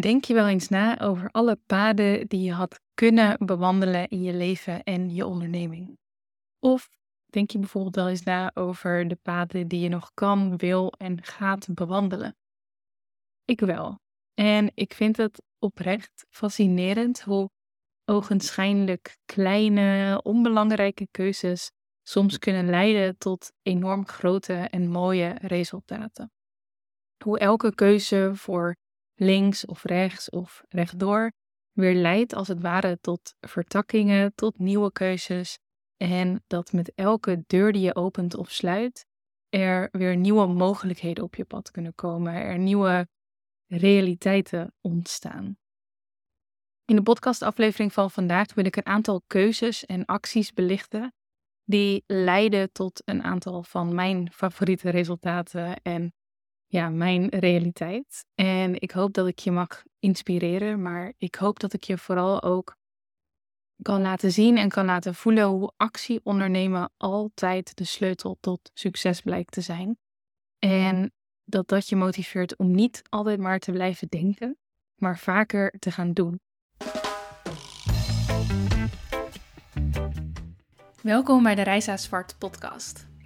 Denk je wel eens na over alle paden die je had kunnen bewandelen in je leven en je onderneming? Of denk je bijvoorbeeld wel eens na over de paden die je nog kan, wil en gaat bewandelen? Ik wel. En ik vind het oprecht fascinerend hoe ogenschijnlijk kleine, onbelangrijke keuzes soms kunnen leiden tot enorm grote en mooie resultaten. Hoe elke keuze voor links of rechts of rechtdoor weer leidt als het ware tot vertakkingen, tot nieuwe keuzes. En dat met elke deur die je opent of sluit, er weer nieuwe mogelijkheden op je pad kunnen komen, er nieuwe realiteiten ontstaan. In de podcastaflevering van vandaag wil ik een aantal keuzes en acties belichten die leiden tot een aantal van mijn favoriete resultaten en ja, mijn realiteit. En ik hoop dat ik je mag inspireren, maar ik hoop dat ik je vooral ook kan laten zien en kan laten voelen hoe actie ondernemen altijd de sleutel tot succes blijkt te zijn. En dat dat je motiveert om niet altijd maar te blijven denken, maar vaker te gaan doen. Welkom bij de Reisa Zwart podcast.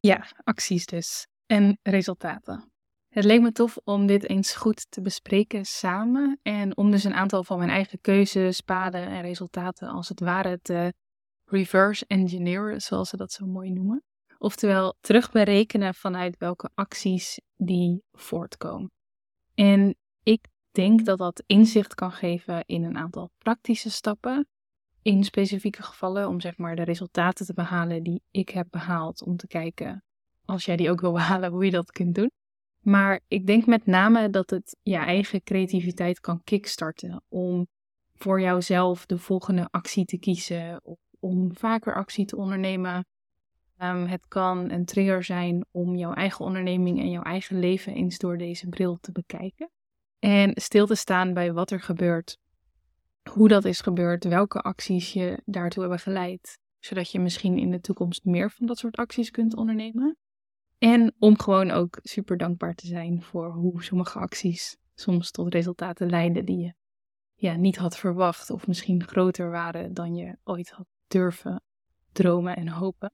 Ja, acties dus. En resultaten. Het leek me tof om dit eens goed te bespreken samen en om dus een aantal van mijn eigen keuzes, paden en resultaten als het ware te reverse engineeren, zoals ze dat zo mooi noemen. Oftewel terugberekenen vanuit welke acties die voortkomen. En ik denk dat dat inzicht kan geven in een aantal praktische stappen in specifieke gevallen om zeg maar de resultaten te behalen die ik heb behaald. Om te kijken, als jij die ook wil behalen, hoe je dat kunt doen. Maar ik denk met name dat het je eigen creativiteit kan kickstarten om voor jouzelf de volgende actie te kiezen of om vaker actie te ondernemen. Ehm, het kan een trigger zijn om jouw eigen onderneming en jouw eigen leven eens door deze bril te bekijken. En stil te staan bij wat er gebeurt hoe dat is gebeurd, welke acties je daartoe hebben geleid, zodat je misschien in de toekomst meer van dat soort acties kunt ondernemen. En om gewoon ook super dankbaar te zijn voor hoe sommige acties soms tot resultaten leiden die je ja, niet had verwacht of misschien groter waren dan je ooit had durven dromen en hopen.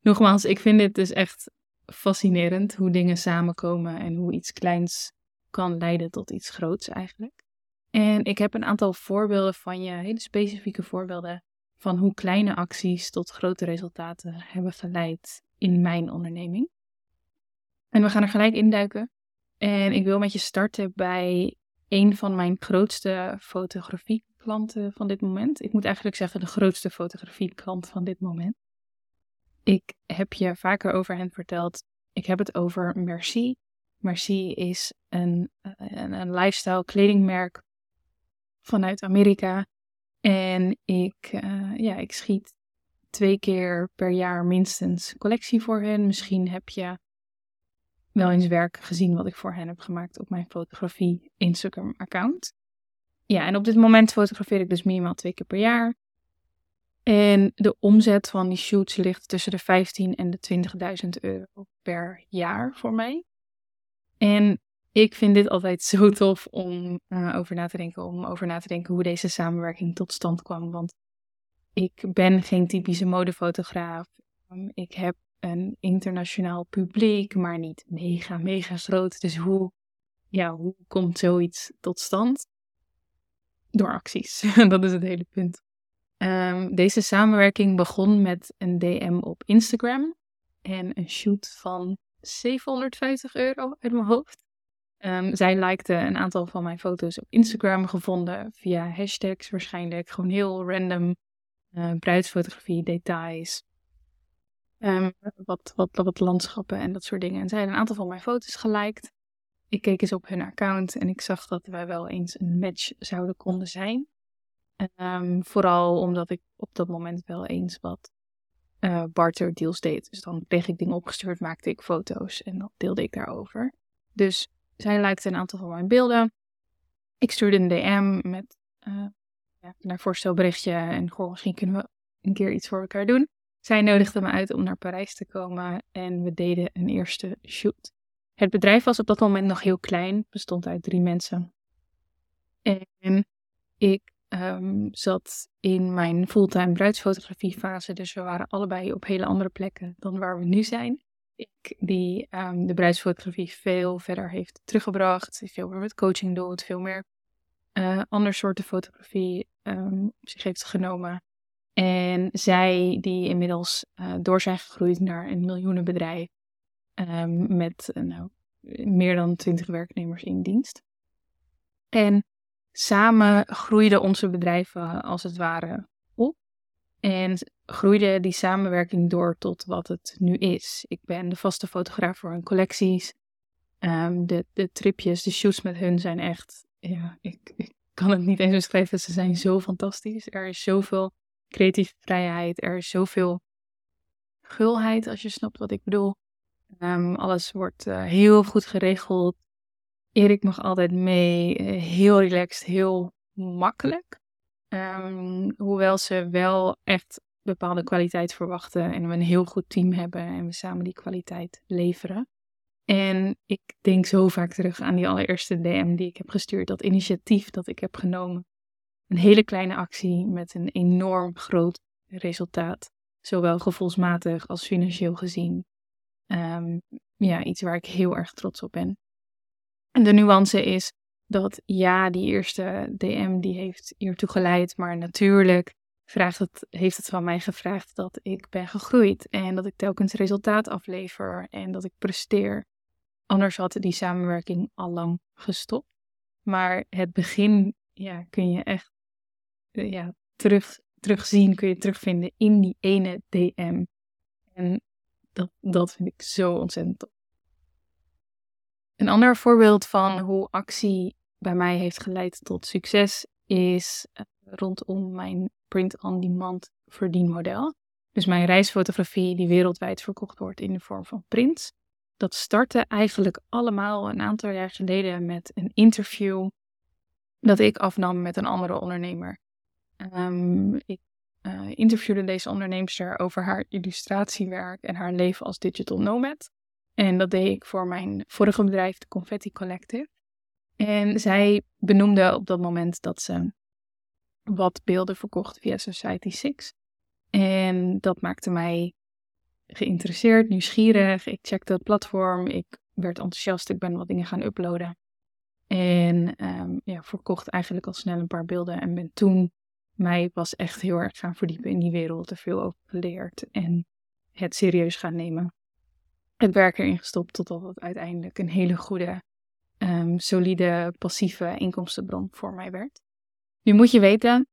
Nogmaals, ik vind dit dus echt fascinerend hoe dingen samenkomen en hoe iets kleins kan leiden tot iets groots eigenlijk. En ik heb een aantal voorbeelden van je, hele specifieke voorbeelden van hoe kleine acties tot grote resultaten hebben geleid in mijn onderneming. En we gaan er gelijk induiken. En ik wil met je starten bij een van mijn grootste fotografieklanten van dit moment. Ik moet eigenlijk zeggen de grootste fotografieklant van dit moment. Ik heb je vaker over hen verteld. Ik heb het over Merci. Merci is een, een, een lifestyle kledingmerk vanuit Amerika. En ik, uh, ja, ik schiet twee keer per jaar minstens collectie voor hen. Misschien heb je wel eens werk gezien wat ik voor hen heb gemaakt op mijn fotografie Instagram account. Ja, en op dit moment fotografeer ik dus minimaal twee keer per jaar. En de omzet van die shoots ligt tussen de 15 en de 20.000 euro per jaar voor mij. En ik vind dit altijd zo tof om uh, over na te denken, om over na te denken hoe deze samenwerking tot stand kwam. Want ik ben geen typische modefotograaf. Um, ik heb een internationaal publiek, maar niet mega, mega groot. Dus hoe, ja, hoe komt zoiets tot stand? Door acties. Dat is het hele punt. Um, deze samenwerking begon met een DM op Instagram en een shoot van 750 euro uit mijn hoofd. Um, zij likte een aantal van mijn foto's op Instagram gevonden via hashtags waarschijnlijk. Gewoon heel random uh, bruidsfotografie, details. Um, wat, wat, wat landschappen en dat soort dingen. En zij had een aantal van mijn foto's geliked. ik keek eens op hun account en ik zag dat wij wel eens een match zouden konden zijn. Um, vooral omdat ik op dat moment wel eens wat uh, barter deals deed. Dus dan kreeg ik dingen opgestuurd, maakte ik foto's en dan deelde ik daarover. Dus zij likte een aantal van mijn beelden. Ik stuurde een DM met uh, ja, naar voorstelberichtje en goh, misschien kunnen we een keer iets voor elkaar doen. Zij nodigde me uit om naar Parijs te komen en we deden een eerste shoot. Het bedrijf was op dat moment nog heel klein, bestond uit drie mensen. En ik um, zat in mijn fulltime bruidsfotografiefase, dus we waren allebei op hele andere plekken dan waar we nu zijn. Ik die um, de bruidsfotografie veel verder heeft teruggebracht, veel meer met coaching doet, veel meer uh, ander soorten fotografie op zich heeft genomen. En zij die inmiddels uh, door zijn gegroeid naar een miljoenenbedrijf um, met uh, nou, meer dan twintig werknemers in dienst. En samen groeiden onze bedrijven als het ware op. En groeide die samenwerking door tot wat het nu is. Ik ben de vaste fotograaf voor hun collecties. Um, de, de tripjes, de shoots met hun zijn echt. Ja, ik, ik kan het niet eens beschrijven. Ze zijn zo fantastisch. Er is zoveel creatieve vrijheid. Er is zoveel gulheid, als je snapt wat ik bedoel. Um, alles wordt uh, heel goed geregeld. Erik mag altijd mee. Uh, heel relaxed, heel makkelijk. Um, hoewel ze wel echt bepaalde kwaliteit verwachten en we een heel goed team hebben en we samen die kwaliteit leveren. En ik denk zo vaak terug aan die allereerste DM die ik heb gestuurd, dat initiatief dat ik heb genomen. Een hele kleine actie met een enorm groot resultaat, zowel gevoelsmatig als financieel gezien. Um, ja, iets waar ik heel erg trots op ben. En de nuance is dat ja, die eerste DM die heeft hiertoe geleid, maar natuurlijk vraagt het, heeft het van mij gevraagd dat ik ben gegroeid en dat ik telkens resultaat aflever en dat ik presteer. Anders had die samenwerking al lang gestopt. Maar het begin ja, kun je echt eh, ja, terug, terugzien, kun je terugvinden in die ene DM. En dat, dat vind ik zo ontzettend top. Een ander voorbeeld van hoe actie bij mij heeft geleid tot succes is eh, rondom mijn print-on-demand verdienmodel. Dus mijn reisfotografie die wereldwijd verkocht wordt in de vorm van prints. Dat startte eigenlijk allemaal een aantal jaar geleden met een interview dat ik afnam met een andere ondernemer. Um, ik uh, interviewde deze onderneemster over haar illustratiewerk en haar leven als digital nomad. En dat deed ik voor mijn vorige bedrijf, de Confetti Collective. En zij benoemde op dat moment dat ze wat beelden verkocht via Society 6. En dat maakte mij geïnteresseerd, nieuwsgierig. Ik checkte het platform, ik werd enthousiast, ik ben wat dingen gaan uploaden. En um, ja, verkocht eigenlijk al snel een paar beelden en ben toen mij was echt heel erg gaan verdiepen in die wereld, er veel over geleerd en het serieus gaan nemen. Het werk erin gestopt totdat het uiteindelijk een hele goede, um, solide, passieve inkomstenbron voor mij werd. Nu moet je weten,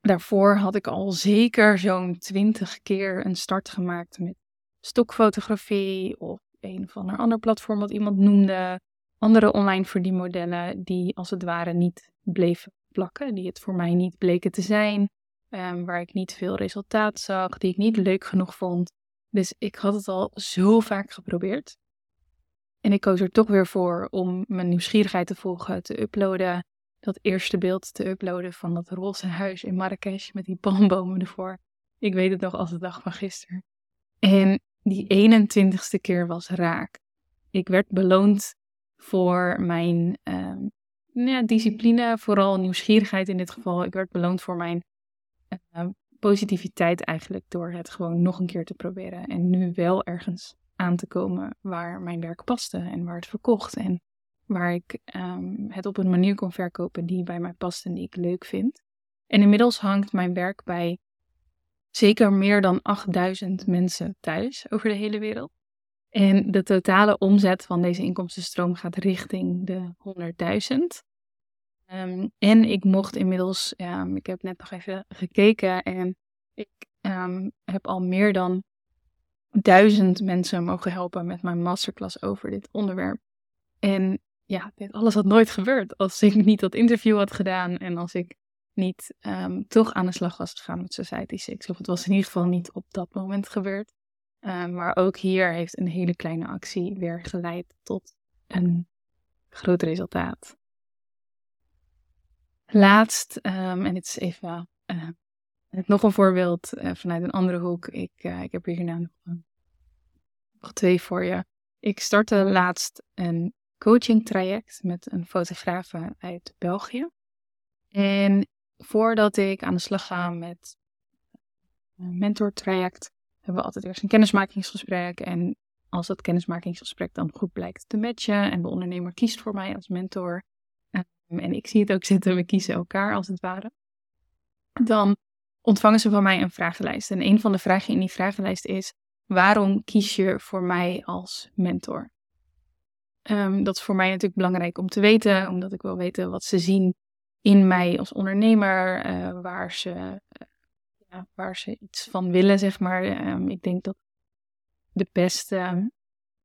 daarvoor had ik al zeker zo'n twintig keer een start gemaakt met stokfotografie of een of ander ander platform wat iemand noemde. Andere online verdienmodellen die als het ware niet bleven plakken, die het voor mij niet bleken te zijn, um, waar ik niet veel resultaat zag, die ik niet leuk genoeg vond. Dus ik had het al zo vaak geprobeerd. En ik koos er toch weer voor om mijn nieuwsgierigheid te volgen, te uploaden. Dat eerste beeld te uploaden van dat roze huis in Marrakesh met die palmbomen ervoor. Ik weet het nog als de dag van gisteren. En die 21ste keer was raak. Ik werd beloond voor mijn um, ja, discipline, vooral nieuwsgierigheid in dit geval. Ik werd beloond voor mijn uh, positiviteit eigenlijk door het gewoon nog een keer te proberen. En nu wel ergens aan te komen waar mijn werk paste en waar het verkocht. En waar ik um, het op een manier kon verkopen die bij mij past en die ik leuk vind. En inmiddels hangt mijn werk bij zeker meer dan 8000 mensen thuis over de hele wereld. En de totale omzet van deze inkomstenstroom gaat richting de 100.000. Um, ehm, en ik mocht inmiddels, ja, ik heb net nog even gekeken en ik um, heb al meer dan duizend mensen mogen helpen met mijn masterclass over dit onderwerp. En ja, dit alles had nooit gebeurd als ik niet dat interview had gedaan en als ik niet ehm, toch aan de slag was gegaan met Society 6. Of het was in ieder geval niet op dat moment gebeurd. Ehm, maar ook hier heeft een hele kleine actie weer geleid tot een groot resultaat. Laatst, um, en dit is even uh, nog een voorbeeld uh, vanuit een andere hoek. Ik, uh, ik heb nog, nog twee voor je. Ik startte laatst een coaching traject met een fotograaf uit België. En voordat ik aan de slag ga met een mentortraject, hebben we altijd eerst een kennismakingsgesprek. En als dat kennismakingsgesprek dan goed blijkt te matchen en de ondernemer kiest voor mij als mentor, ehm, en ik zie het ook zitten, we kiezen elkaar als het ware, dan ontvangen ze van mij een vragenlijst. En een van de vragen in die vragenlijst is: waarom kies je voor mij als mentor? Um, dat is voor mij natuurlijk belangrijk om te weten, omdat ik wil weten wat ze zien in mij als ondernemer, uh, waar, ze, uh, ja, waar ze iets van willen, zeg maar. Um, ik denk dat de beste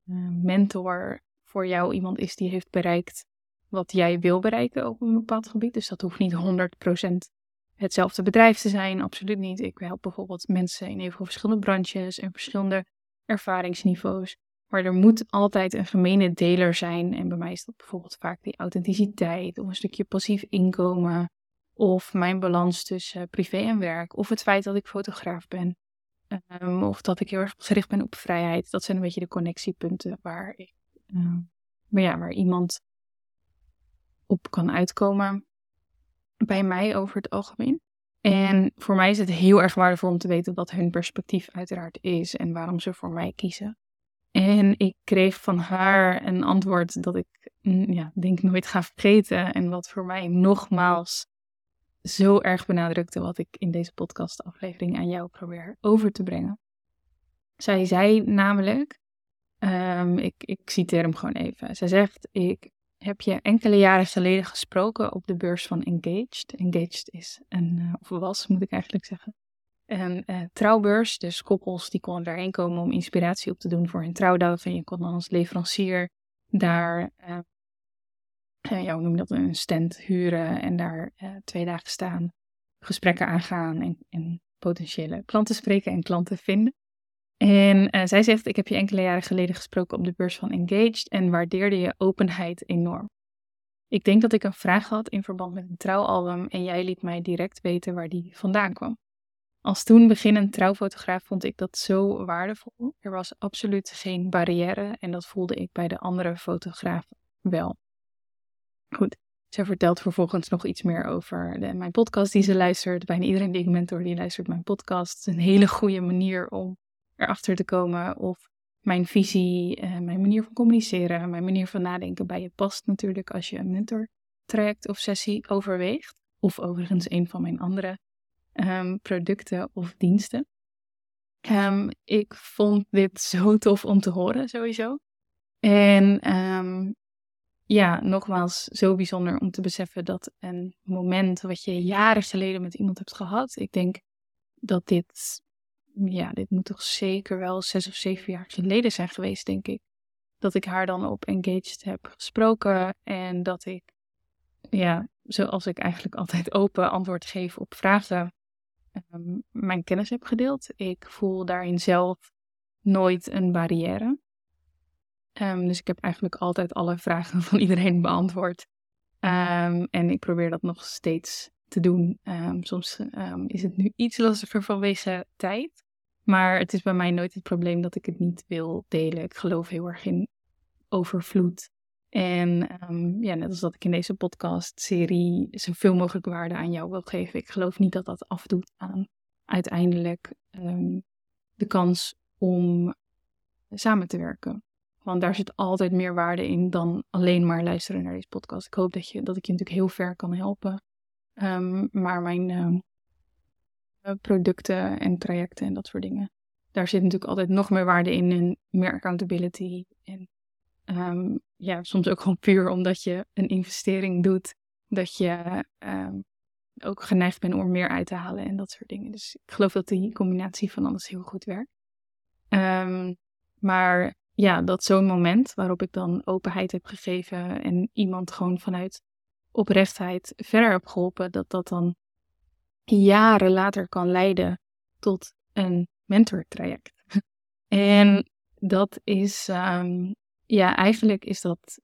uh, mentor voor jou iemand is die heeft bereikt wat jij wil bereiken op een bepaald gebied. Dus dat hoeft niet 100% hetzelfde bedrijf te zijn, absoluut niet. Ik help bijvoorbeeld mensen in heel verschillende branches en verschillende ervaringsniveaus. Maar er moet altijd een gemene deler zijn. En bij mij is dat bijvoorbeeld vaak die authenticiteit, of een stukje passief inkomen, of mijn balans tussen privé en werk, of het feit dat ik fotograaf ben, um, of dat ik heel erg gericht ben op vrijheid. Dat zijn een beetje de connectiepunten waar, ik, uh, maar ja, waar iemand op kan uitkomen bij mij over het algemeen. En voor mij is het heel erg waardevol om te weten wat hun perspectief uiteraard is en waarom ze voor mij kiezen. En ik kreeg van haar een antwoord dat ik mm, ja, denk nooit ga vergeten. En wat voor mij nogmaals zo erg benadrukte wat ik in deze podcastaflevering aan jou probeer over te brengen. Zij zei namelijk, um, ik, ik citeer hem gewoon even. Zij zegt, ik heb je enkele jaren geleden gesproken op de beurs van Engaged. Engaged is een, uh, of was moet ik eigenlijk zeggen, een uh, trouwbeurs. Dus koppels die konden daarheen komen om inspiratie op te doen voor hun trouwdag. En je kon dan als leverancier daar, uh, ja, hoe noem dat, een stand huren en daar twee dagen staan, gesprekken aangaan en, en potentiële klanten spreken en klanten vinden. En zij zegt: Ik heb je enkele jaren geleden gesproken op de beurs van Engaged en waardeerde je openheid enorm. Ik denk dat ik een vraag had in verband met een trouwalbum en jij liet mij direct weten waar die vandaan kwam. Als toen beginnend trouwfotograaf vond ik dat zo waardevol. Er was absoluut geen barrière en dat voelde ik bij de andere fotografen wel. Goed, zij vertelt vervolgens nog iets meer over de, mijn podcast die ze luistert. Bijna iedereen die ik mentor, die luistert mijn podcast. Een hele goede manier om erachter te komen of mijn visie, uh, mijn manier van communiceren, mijn manier van nadenken bij je past natuurlijk als je een mentor traject of sessie overweegt. Of overigens een van mijn andere um, producten of diensten. Um, ik vond dit zo tof om te horen, sowieso. En um, ja, nogmaals, zo bijzonder om te beseffen dat een moment wat je jaren geleden met iemand hebt gehad, ik denk dat dit ja, dit moet toch zeker wel zes of zeven jaar geleden zijn geweest, denk ik. Dat ik haar dan op Engaged heb gesproken en dat ik, ja, zoals ik eigenlijk altijd open antwoord geef op vragen, ehm, mijn kennis heb gedeeld. Ik voel daarin zelf nooit een barrière. Um, dus ik heb eigenlijk altijd alle vragen van iedereen beantwoord. Um, en ik probeer dat nog steeds te doen. soms is het nu iets lastiger vanwege tijd. Maar het is bij mij nooit het probleem dat ik het niet wil delen. Ik geloof heel erg in overvloed. En um, ja, net als dat ik in deze podcast-serie zoveel mogelijk waarde aan jou wil geven. Ik geloof niet dat dat afdoet aan uiteindelijk um, de kans om samen te werken. Want daar zit altijd meer waarde in dan alleen maar luisteren naar deze podcast. Ik hoop dat, je, dat ik je natuurlijk heel ver kan helpen. Um, maar mijn producten en trajecten en dat soort dingen. Daar zit natuurlijk altijd nog meer waarde in en meer accountability. En ehm, ja, soms ook gewoon puur omdat je een investering doet, dat je um, ook geneigd bent om er meer uit te halen en dat soort dingen. Dus ik geloof dat die combinatie van alles heel goed werkt. Um, maar ja, dat zo'n moment waarop ik dan openheid heb gegeven en iemand gewoon vanuit oprechtheid verder heb geholpen, dat dat dan jaren later kan leiden tot een mentortraject. en dat is, ehm, ja, eigenlijk is dat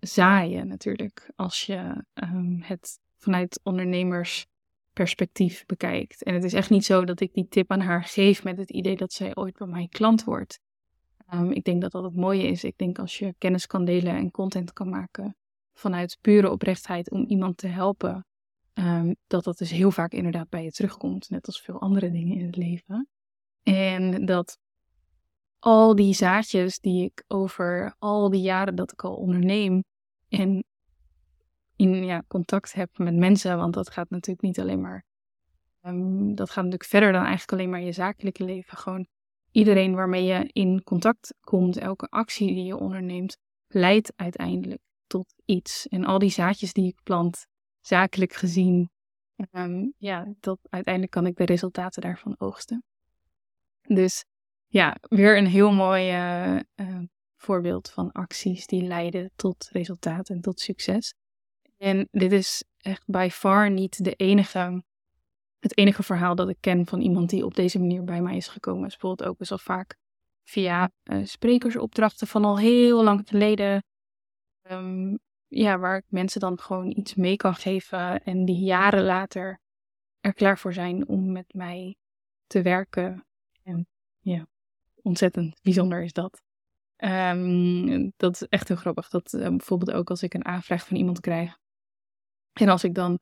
zaaien natuurlijk, als je um, het vanuit ondernemersperspectief bekijkt. En het is echt niet zo dat ik die tip aan haar geef met het idee dat zij ooit bij mij klant wordt. Um, ik denk dat dat het mooie is. Ik denk als je kennis kan delen en content kan maken vanuit pure oprechtheid om iemand te helpen, um, dat dat dus heel vaak inderdaad bij je terugkomt, net als veel andere dingen in het leven. En dat al die zaadjes die ik over al die jaren dat ik al onderneem en in ja, contact heb met mensen, want dat gaat natuurlijk niet alleen maar, um, dat gaat natuurlijk verder dan eigenlijk alleen maar je zakelijke leven. Gewoon iedereen waarmee je in contact komt, elke actie die je onderneemt, leidt uiteindelijk tot iets. En al die zaadjes die ik plant, zakelijk gezien, um, ja, dat uiteindelijk kan ik de resultaten daarvan oogsten. Dus ja, weer een heel mooi uh, uh, voorbeeld van acties die leiden tot resultaten en tot succes. En dit is echt by far niet de enige, het enige verhaal dat ik ken van iemand die op deze manier bij mij is gekomen. is bijvoorbeeld ook best wel vaak via uh, sprekersopdrachten van al heel lang geleden. Um, ja, waar ik mensen dan gewoon iets mee kan geven en die jaren later er klaar voor zijn om met mij te werken. En ja, ontzettend bijzonder is dat. Um, dat is echt heel grappig. Dat uh, bijvoorbeeld ook als ik een aanvraag van iemand krijg. En als ik dan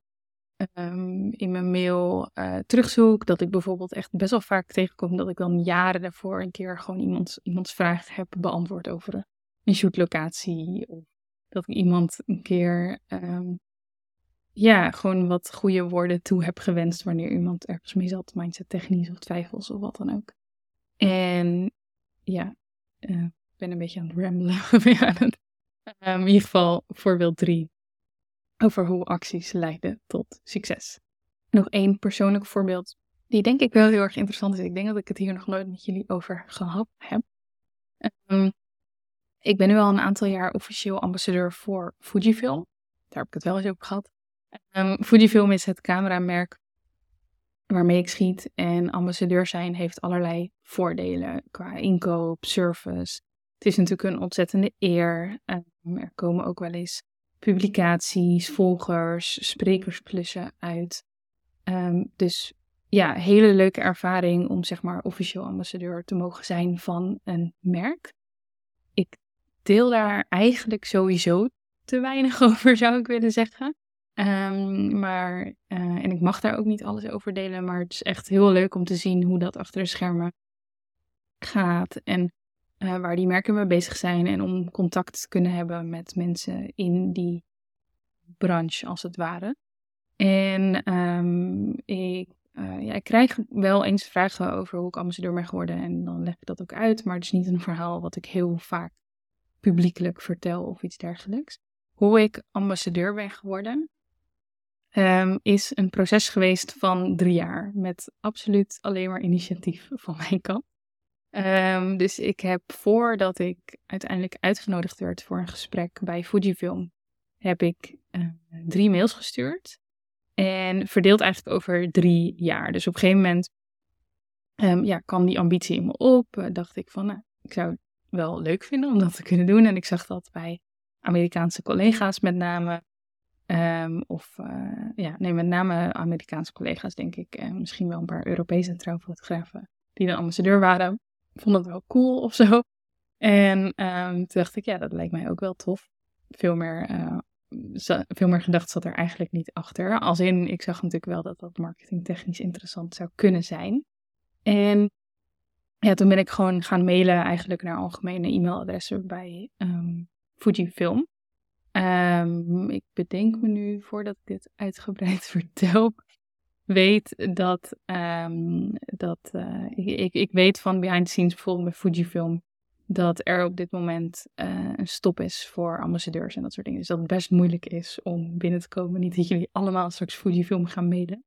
um, in mijn mail uh, terugzoek, dat ik bijvoorbeeld echt best wel vaak tegenkom dat ik dan jaren daarvoor een keer gewoon iemand, iemands vraag heb beantwoord over een shootlocatie. Of dat ik iemand een keer um, ja, gewoon wat goede woorden toe heb gewenst wanneer iemand ergens mee zat, mindset technisch of twijfels of wat dan ook. En ja, uh, ik ben een beetje aan het ramblen. um, in ieder geval voorbeeld drie over hoe acties leiden tot succes. Nog één persoonlijk voorbeeld, die denk ik wel heel erg interessant is. Ik denk dat ik het hier nog nooit met jullie over gehad heb. Um, ik ben nu al een aantal jaar officieel ambassadeur voor Fujifilm. Daar heb ik het wel eens over gehad. Um, Fujifilm is het cameramerk waarmee ik schiet. En ambassadeur zijn heeft allerlei voordelen qua inkoop, service. Het is natuurlijk een ontzettende eer. Um, er komen ook wel eens publicaties, volgers, sprekersplussen uit. Um, dus ja, hele leuke ervaring om zeg maar officieel ambassadeur te mogen zijn van een merk. Ik deel daar eigenlijk sowieso te weinig over, zou ik willen zeggen. Um, maar, uh, en ik mag daar ook niet alles over delen, maar het is echt heel leuk om te zien hoe dat achter de schermen gaat. En uh, waar die merken mee bezig zijn. En om contact te kunnen hebben met mensen in die branche, als het ware. En um, ik, uh, ja, ik krijg wel eens vragen over hoe ik ambassadeur ben geworden. En dan leg ik dat ook uit. Maar het is niet een verhaal wat ik heel vaak publiekelijk vertel of iets dergelijks. Hoe ik ambassadeur ben geworden, um, is een proces geweest van drie jaar. Met absoluut alleen maar initiatief van mijn kant. Um, dus ik heb voordat ik uiteindelijk uitgenodigd werd voor een gesprek bij Fujifilm, heb ik uh, drie mails gestuurd. En verdeeld eigenlijk over drie jaar. Dus op een gegeven moment um, ja, kwam die ambitie in me op. Uh, dacht ik van, nou, ik zou het wel leuk vinden om dat te kunnen doen. En ik zag dat bij Amerikaanse collega's met name. Um, of uh, ja, nee, met name Amerikaanse collega's, denk ik. En misschien wel een paar Europese trouwfotografen die dan ambassadeur waren. Vond het wel cool of zo. En um, toen dacht ik, ja, dat lijkt mij ook wel tof. Veel meer, uh, veel meer gedacht zat er eigenlijk niet achter. Als in, ik zag natuurlijk wel dat dat marketingtechnisch interessant zou kunnen zijn. En ja, toen ben ik gewoon gaan mailen eigenlijk naar algemene e-mailadressen bij um, Fujifilm. Um, ik bedenk me nu, voordat ik dit uitgebreid vertel, weet dat, um, dat uh, ik, ik weet van behind the scenes bijvoorbeeld bij Fujifilm, dat er op dit moment uh, een stop is voor ambassadeurs en dat soort dingen. Dus dat het best moeilijk is om binnen te komen. Niet dat jullie allemaal straks Fujifilm gaan mailen.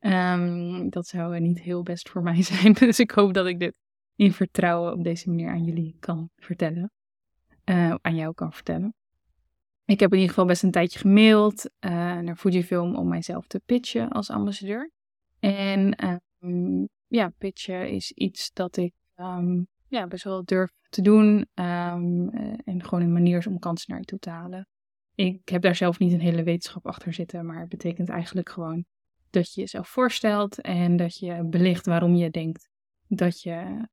Um, dat zou niet heel best voor mij zijn. Dus ik hoop dat ik dit in vertrouwen op deze manier aan jullie kan vertellen. aan jou kan vertellen. Ik heb in ieder geval best een tijdje gemaild naar Fujifilm om mijzelf te pitchen als ambassadeur. En ehm, ja, pitchen is iets dat ik um, ja, best wel durf te doen. Um, en gewoon een manier is om kansen naar je toe te halen. Ik heb daar zelf niet een hele wetenschap achter zitten, maar het betekent eigenlijk gewoon dat je jezelf voorstelt en dat je belicht waarom je denkt dat je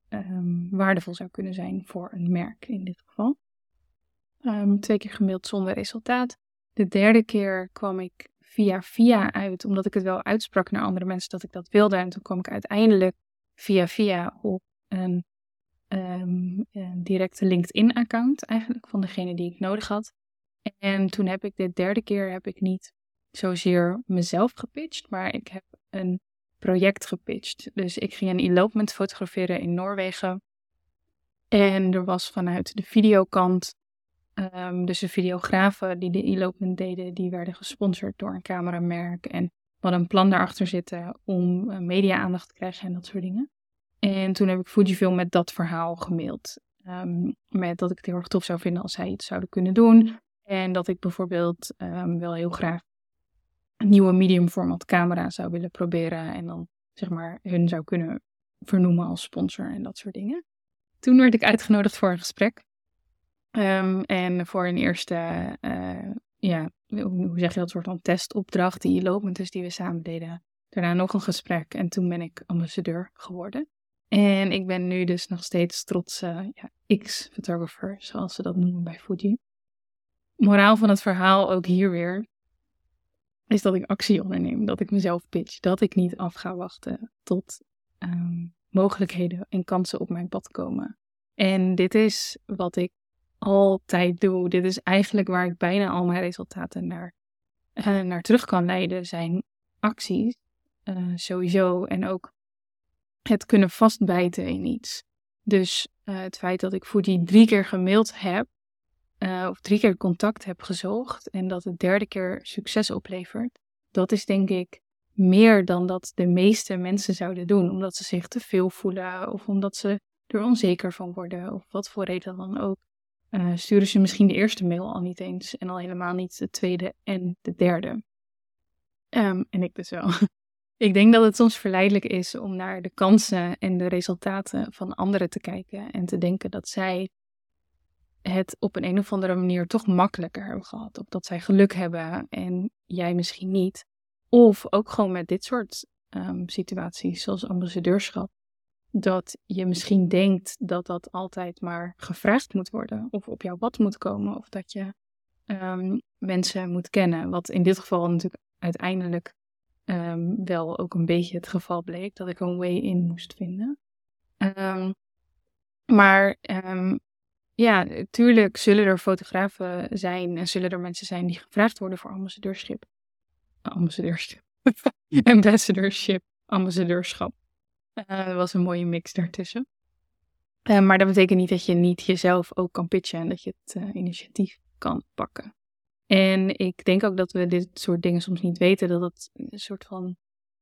waardevol zou kunnen zijn voor een merk in dit geval. Twee keer gemaild zonder resultaat. De derde keer kwam ik via via uit, omdat ik het wel uitsprak naar andere mensen dat ik dat wilde. En toen kwam ik uiteindelijk via via op een, um, een directe LinkedIn-account eigenlijk van degene die ik nodig had. En toen heb ik de derde keer heb ik niet zozeer mezelf gepitcht, maar ik heb een project gepitcht. Dus ik ging een elopement fotograferen in Noorwegen. En er was vanuit de videokant Um, dus de videografen die de elopement deden, die werden gesponsord door een cameramerk. En we hadden een plan daarachter zitten om uh, media-aandacht te krijgen en dat soort dingen. En toen heb ik Fujifilm met dat verhaal gemaild. Um, met dat ik het heel erg tof zou vinden als zij iets zouden kunnen doen. En dat ik bijvoorbeeld um, wel heel graag een nieuwe medium format camera zou willen proberen. En dan zeg maar hun zou kunnen vernoemen als sponsor en dat soort dingen. Toen werd ik uitgenodigd voor een gesprek. Um, en voor een eerste, uh, ja, hoe zeg je dat, soort van testopdracht die lopend is, die we samen deden. Daarna nog een gesprek en toen ben ik ambassadeur geworden. En ik ben nu dus nog steeds trotse ja, X-photographer, zoals ze dat noemen bij Fuji. Moraal van het verhaal ook hier weer, is dat ik actie onderneem, dat ik mezelf pitch, dat ik niet af ga wachten tot um, mogelijkheden en kansen op mijn pad komen. En dit is wat ik altijd doe. Dit is eigenlijk waar ik bijna al mijn resultaten naar, uh, naar terug kan leiden, zijn acties. Uh, sowieso. En ook het kunnen vastbijten in iets. Dus uh, het feit dat ik voor die drie keer gemaild heb, of drie keer contact heb gezocht en dat het derde keer succes oplevert, dat is denk ik meer dan dat de meeste mensen zouden doen, omdat ze zich te veel voelen of omdat ze er onzeker van worden of wat voor reden dan ook uh, sturen ze misschien de eerste mail al niet eens en al helemaal niet de tweede en de derde. Um, en ik dus wel. ik denk dat het soms verleidelijk is om naar de kansen en de resultaten van anderen te kijken en te denken dat zij het op een, een of andere manier toch makkelijker hebben gehad. Of dat zij geluk hebben en jij misschien niet. Of ook gewoon met dit soort um, situaties, zoals ambassadeurschap dat je misschien denkt dat dat altijd maar gevraagd moet worden of op jouw pad moet komen of dat je um, mensen moet kennen. Wat in dit geval natuurlijk uiteindelijk um, wel ook een beetje het geval bleek, dat ik een way in moest vinden. Um, maar ja, natuurlijk zullen er fotografen zijn en zullen er mensen zijn die gevraagd worden voor ambassadeurschap. Ambassadeurschap. ambassadeurship. Ambassadeurschap. Uh, er was een mooie mix daartussen. Uh, maar dat betekent niet dat je niet jezelf ook kan pitchen en dat je het uh, initiatief kan pakken. En ik denk ook dat we dit soort dingen soms niet weten, dat het een soort van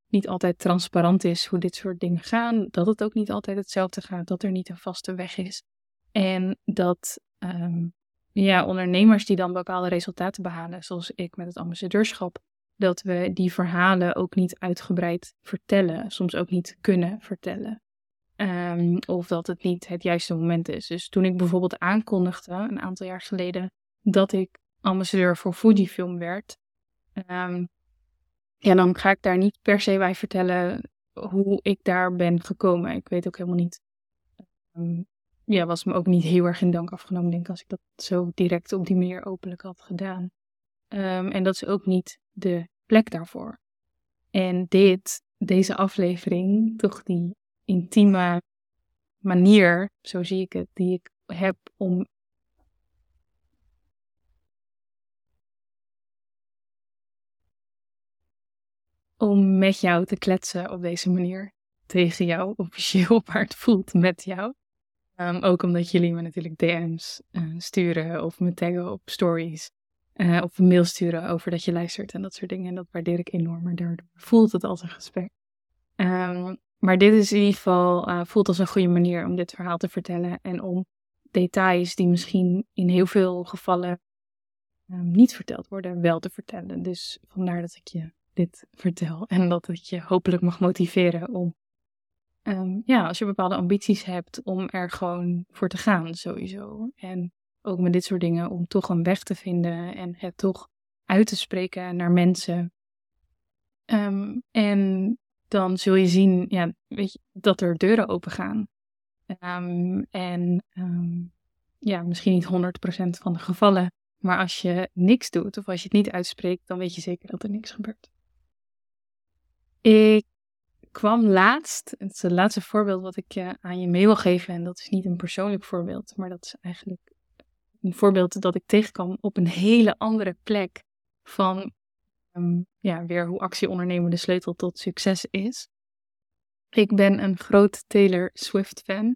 niet altijd transparant is hoe dit soort dingen gaan, dat het ook niet altijd hetzelfde gaat, dat er niet een vaste weg is. En dat um, ja, ondernemers die dan bepaalde resultaten behalen, zoals ik met het ambassadeurschap, dat we die verhalen ook niet uitgebreid vertellen, soms ook niet kunnen vertellen. Um, of dat het niet het juiste moment is. Dus toen ik bijvoorbeeld aankondigde, een aantal jaar geleden, dat ik ambassadeur voor Fujifilm werd, um, ja, dan ga ik daar niet per se bij vertellen hoe ik daar ben gekomen. Ik weet ook helemaal niet. Um, ja, was me ook niet heel erg in dank afgenomen, denk ik, als ik dat zo direct op die manier openlijk had gedaan. en dat is ook niet de plek daarvoor. En dit, deze aflevering, toch die intieme manier, zo zie ik het, die ik heb om om met jou te kletsen op deze manier. Tegen jou, officieel, waar het voelt met jou. Um, ook omdat jullie me natuurlijk DM's uh, sturen of me taggen op stories. Uh, of een mail sturen over dat je luistert en dat soort dingen. En dat waardeer ik enorm. Maar daardoor voelt het als een gesprek. Um, maar dit is in ieder geval, uh, voelt als een goede manier om dit verhaal te vertellen. En om details die misschien in heel veel gevallen ehm, niet verteld worden, wel te vertellen. Dus vandaar dat ik je dit vertel en dat het je hopelijk mag motiveren om, ehm, ja, als je bepaalde ambities hebt, om er gewoon voor te gaan, sowieso. En ook met dit soort dingen, om toch een weg te vinden en het toch uit te spreken naar mensen. Ehm, en dan zul je zien ja, weet je, dat er deuren open gaan. Um, en um, ja, misschien niet 100% van de gevallen. Maar als je niks doet of als je het niet uitspreekt, dan weet je zeker dat er niks gebeurt. Ik kwam laatst, het het laatste voorbeeld wat ik je aan je mee wil geven. En dat is niet een persoonlijk voorbeeld, maar dat is eigenlijk een voorbeeld dat ik tegenkwam op een hele andere plek van um, ja, weer hoe actie ondernemen de sleutel tot succes is. Ik ben een groot Taylor Swift fan.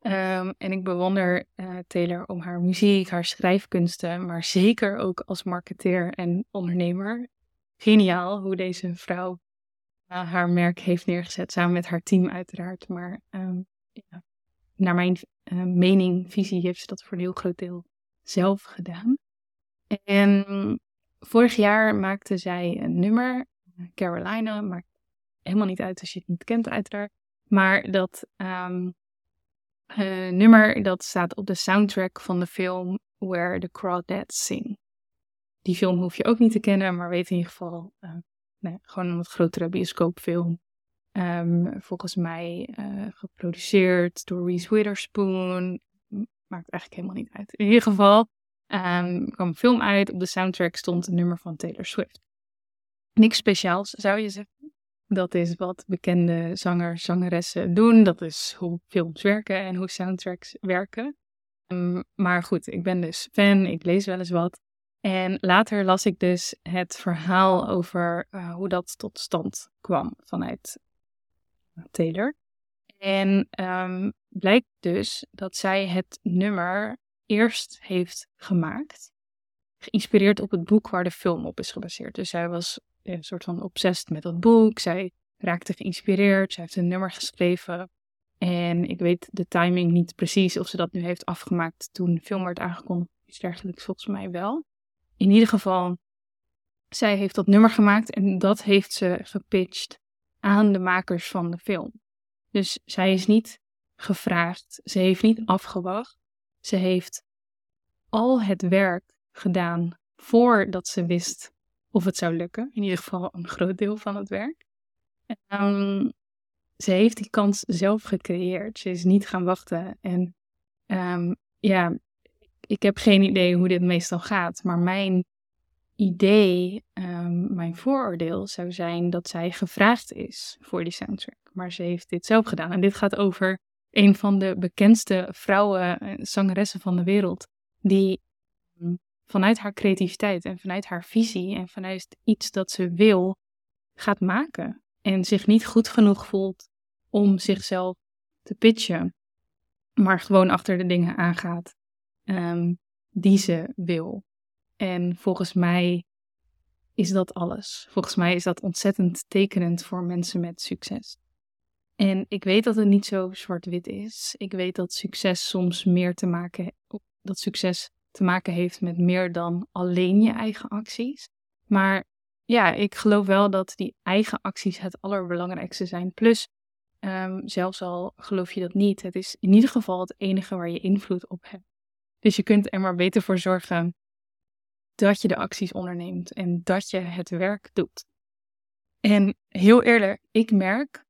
Um, en ik bewonder uh, Taylor om haar muziek, haar schrijfkunsten, maar zeker ook als marketeer en ondernemer. Geniaal hoe deze vrouw uh, haar merk heeft neergezet, samen met haar team uiteraard. Maar um, ja, naar mijn uh, mening, visie, heeft ze dat voor een heel groot deel zelf gedaan. En vorig jaar maakte zij een nummer, Carolina, maakt helemaal niet uit als je het niet kent uiteraard. Maar dat um, uh, nummer dat staat op de soundtrack van de film Where the Crawdads Sing. Die film hoef je ook niet te kennen, maar weet in ieder geval uh, nee, gewoon een wat grotere bioscoopfilm. Um, volgens mij uh, geproduceerd door Reese Witherspoon. Maakt eigenlijk helemaal niet uit. In ieder geval um, kwam een film uit. Op de soundtrack stond een nummer van Taylor Swift. Niks speciaals zou je zeggen. Dat is wat bekende zangers, zangeressen doen. Dat is hoe films werken en hoe soundtracks werken. Um, maar goed, ik ben dus fan, ik lees wel eens wat. En later las ik dus het verhaal over uh, hoe dat tot stand kwam vanuit Taylor. En um, blijkt dus dat zij het nummer eerst heeft gemaakt, geïnspireerd op het boek waar de film op is gebaseerd. Dus zij was een soort van obsessed met dat boek. Zij raakte geïnspireerd. Zij heeft een nummer geschreven. En ik weet de timing niet precies of ze dat nu heeft afgemaakt toen de film werd aangekondigd. Iets dergelijks volgens mij wel. In ieder geval, zij heeft dat nummer gemaakt en dat heeft ze gepitcht aan de makers van de film. Dus zij is niet gevraagd, ze heeft niet afgewacht. Ze heeft al het werk gedaan voordat ze wist of het zou lukken. In ieder geval een groot deel van het werk. Um, ze heeft die kans zelf gecreëerd. Ze is niet gaan wachten. En um, ja, ik heb geen idee hoe dit meestal gaat. Maar mijn idee, um, mijn vooroordeel zou zijn dat zij gevraagd is voor die soundtrack. Maar ze heeft dit zelf gedaan. En dit gaat over een van de bekendste vrouwen, eh, zangeressen van de wereld. Die vanuit haar creativiteit en vanuit haar visie en vanuit iets dat ze wil, gaat maken. En zich niet goed genoeg voelt om zichzelf te pitchen, maar gewoon achter de dingen aangaat um, die ze wil. En volgens mij is dat alles. Volgens mij is dat ontzettend tekenend voor mensen met succes. En ik weet dat het niet zo zwart-wit is. Ik weet dat succes soms meer te maken, dat succes te maken heeft met meer dan alleen je eigen acties. Maar ja, ik geloof wel dat die eigen acties het allerbelangrijkste zijn. Plus, um, zelfs al geloof je dat niet, het is in ieder geval het enige waar je invloed op hebt. Dus je kunt er maar beter voor zorgen dat je de acties onderneemt en dat je het werk doet. En heel eerlijk, ik merk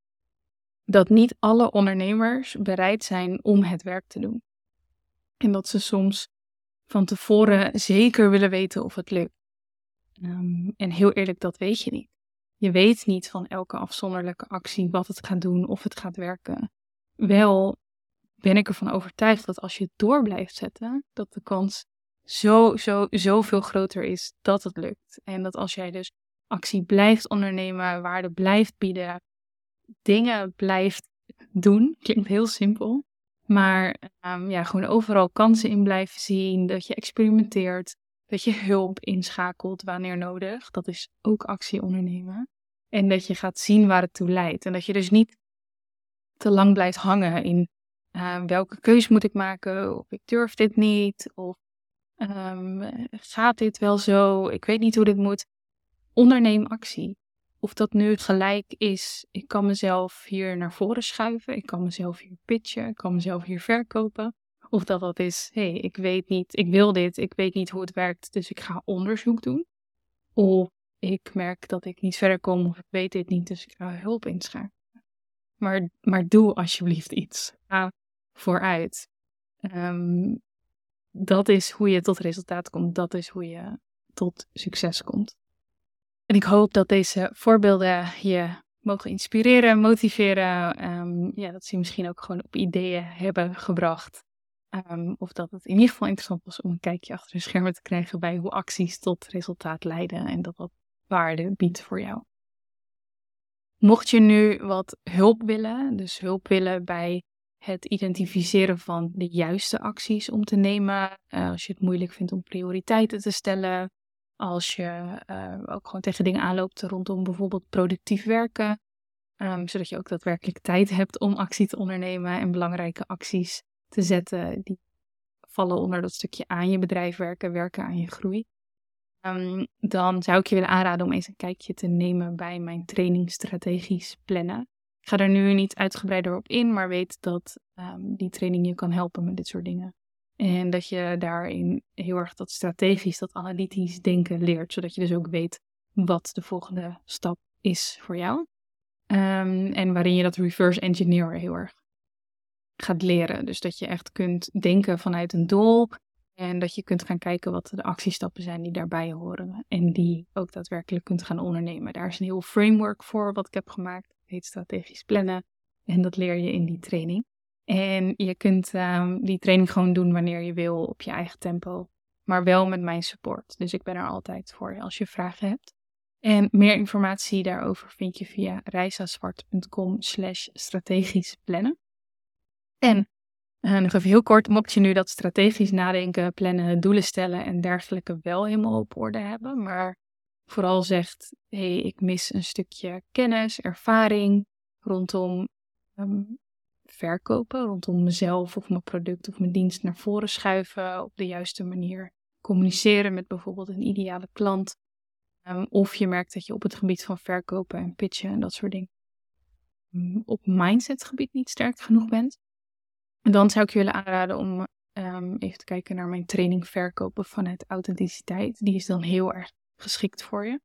dat niet alle ondernemers bereid zijn om het werk te doen. En dat ze soms van tevoren zeker willen weten of het lukt. Um, en heel eerlijk, dat weet je niet. Je weet niet van elke afzonderlijke actie wat het gaat doen, of het gaat werken. Wel ben ik ervan overtuigd dat als je het door blijft zetten, dat de kans zo, zo, zoveel groter is dat het lukt. En dat als jij dus actie blijft ondernemen, waarde blijft bieden, dingen blijft doen, klinkt heel simpel, maar um, ja, gewoon overal kansen in blijven zien. Dat je experimenteert. Dat je hulp inschakelt wanneer nodig. Dat is ook actie ondernemen. En dat je gaat zien waar het toe leidt. En dat je dus niet te lang blijft hangen in Uh, welke keus moet ik maken? Of ik durf dit niet? Of um, gaat dit wel zo? Ik weet niet hoe dit moet. Onderneem actie. Of dat nu gelijk is, ik kan mezelf hier naar voren schuiven, ik kan mezelf hier pitchen, ik kan mezelf hier verkopen. Of dat dat is, hé, hey, ik weet niet, ik wil dit, ik weet niet hoe het werkt, dus ik ga onderzoek doen. Of ik merk dat ik niet verder kom of ik weet dit niet, dus ik ga hulp inschakelen. Maar, maar doe alsjeblieft iets. Ga vooruit. Um, dat is hoe je tot resultaat komt. Dat is hoe je tot succes komt. En ik hoop dat deze voorbeelden je mogen inspireren, motiveren. Um, ja, dat ze je misschien ook gewoon op ideeën hebben gebracht. Um, of dat het in ieder geval interessant was om een kijkje achter de schermen te krijgen bij hoe acties tot resultaat leiden en dat dat waarde biedt voor jou. Mocht je nu wat hulp willen, dus hulp willen bij het identificeren van de juiste acties om te nemen, uh, als je het moeilijk vindt om prioriteiten te stellen, als je uh, ook gewoon tegen dingen aanloopt rondom bijvoorbeeld productief werken, um, zodat je ook daadwerkelijk tijd hebt om actie te ondernemen en belangrijke acties te zetten die vallen onder dat stukje aan je bedrijf werken, werken aan je groei. Um, dan zou ik je willen aanraden om eens een kijkje te nemen bij mijn training strategisch plannen. Ga er nu niet uitgebreider op in, maar weet dat um, die training je kan helpen met dit soort dingen. En dat je daarin heel erg dat strategisch, dat analytisch denken leert, zodat je dus ook weet wat de volgende stap is voor jou. Um, en waarin je dat reverse engineer heel erg gaat leren. Dus dat je echt kunt denken vanuit een doel en dat je kunt gaan kijken wat de actiestappen zijn die daarbij horen en die ook daadwerkelijk kunt gaan ondernemen. Daar is een heel framework voor wat ik heb gemaakt. Het heet strategisch plannen en dat leer je in die training. En je kunt um, die training gewoon doen wanneer je wil, op je eigen tempo. Maar wel met mijn support. Dus ik ben er altijd voor als je vragen hebt. En meer informatie daarover vind je via reisaswart.com slash strategisch plannen. En uh, nog even heel kort, mocht je nu dat strategisch nadenken, plannen, doelen stellen en dergelijke wel helemaal op orde hebben, maar vooral zegt, hé, hey, ik mis een stukje kennis, ervaring rondom um, verkopen, rondom mezelf of mijn product of mijn dienst naar voren schuiven, op de juiste manier communiceren met bijvoorbeeld een ideale klant. Um, of je merkt dat je op het gebied van verkopen en pitchen en dat soort dingen um, op mindsetgebied niet sterk genoeg bent. Dan zou ik willen aanraden om um, even te kijken naar mijn training verkopen vanuit authenticiteit. Die is dan heel erg geschikt voor je.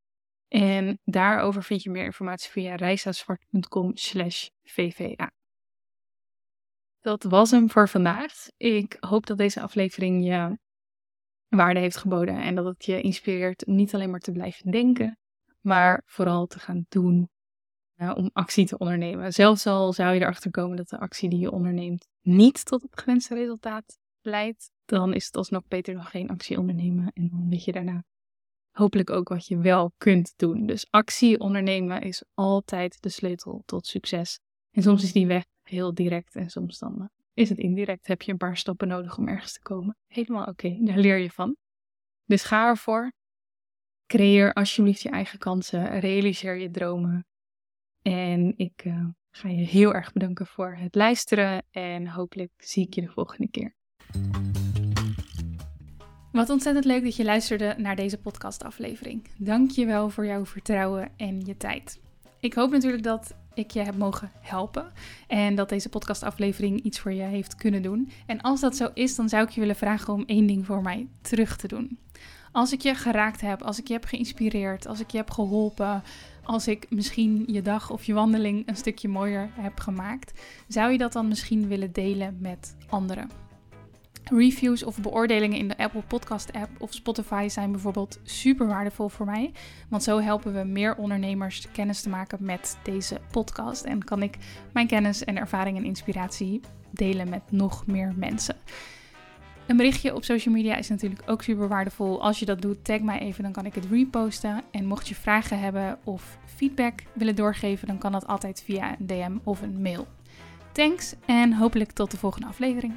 En daarover vind je meer informatie via reisazwart.com slash vva. Dat was hem voor vandaag. Ik hoop dat deze aflevering je waarde heeft geboden en dat het je inspireert niet alleen maar te blijven denken, maar vooral te gaan doen uh, om actie te ondernemen. Zelfs al zou je erachter komen dat de actie die je onderneemt niet tot het gewenste resultaat leidt, dan is het alsnog beter dan geen actie ondernemen en dan weet je daarna hopelijk ook wat je wel kunt doen. Dus actie ondernemen is altijd de sleutel tot succes. En soms is die weg heel direct en soms dan eh, is het indirect. Heb je een paar stappen nodig om ergens te komen. Helemaal oké, daar leer je van. Dus ga ervoor. Creëer alsjeblieft je eigen kansen. Realiseer je dromen. En ik uh, ga je heel erg bedanken voor het luisteren. En hopelijk zie ik je de volgende keer. Wat ontzettend leuk dat je luisterde naar deze podcastaflevering. Dank je wel voor jouw vertrouwen en je tijd. Ik hoop natuurlijk dat ik je heb mogen helpen en dat deze podcastaflevering iets voor je heeft kunnen doen. En als dat zo is, dan zou ik je willen vragen om één ding voor mij terug te doen. Als ik je geraakt heb, als ik je heb geïnspireerd, als ik je heb geholpen, als ik misschien je dag of je wandeling een stukje mooier heb gemaakt, zou je dat dan misschien willen delen met anderen? Reviews of beoordelingen in de Apple Podcast app of Spotify zijn bijvoorbeeld super waardevol voor mij. Want zo helpen we meer ondernemers kennis te maken met deze podcast. En kan ik mijn kennis en ervaring en inspiratie delen met nog meer mensen. Een berichtje op social media is natuurlijk ook super waardevol. Als je dat doet, tag mij even, dan kan ik het reposten. En mocht je vragen hebben of feedback willen doorgeven, dan kan dat altijd via een DM of een mail. Thanks en hopelijk tot de volgende aflevering.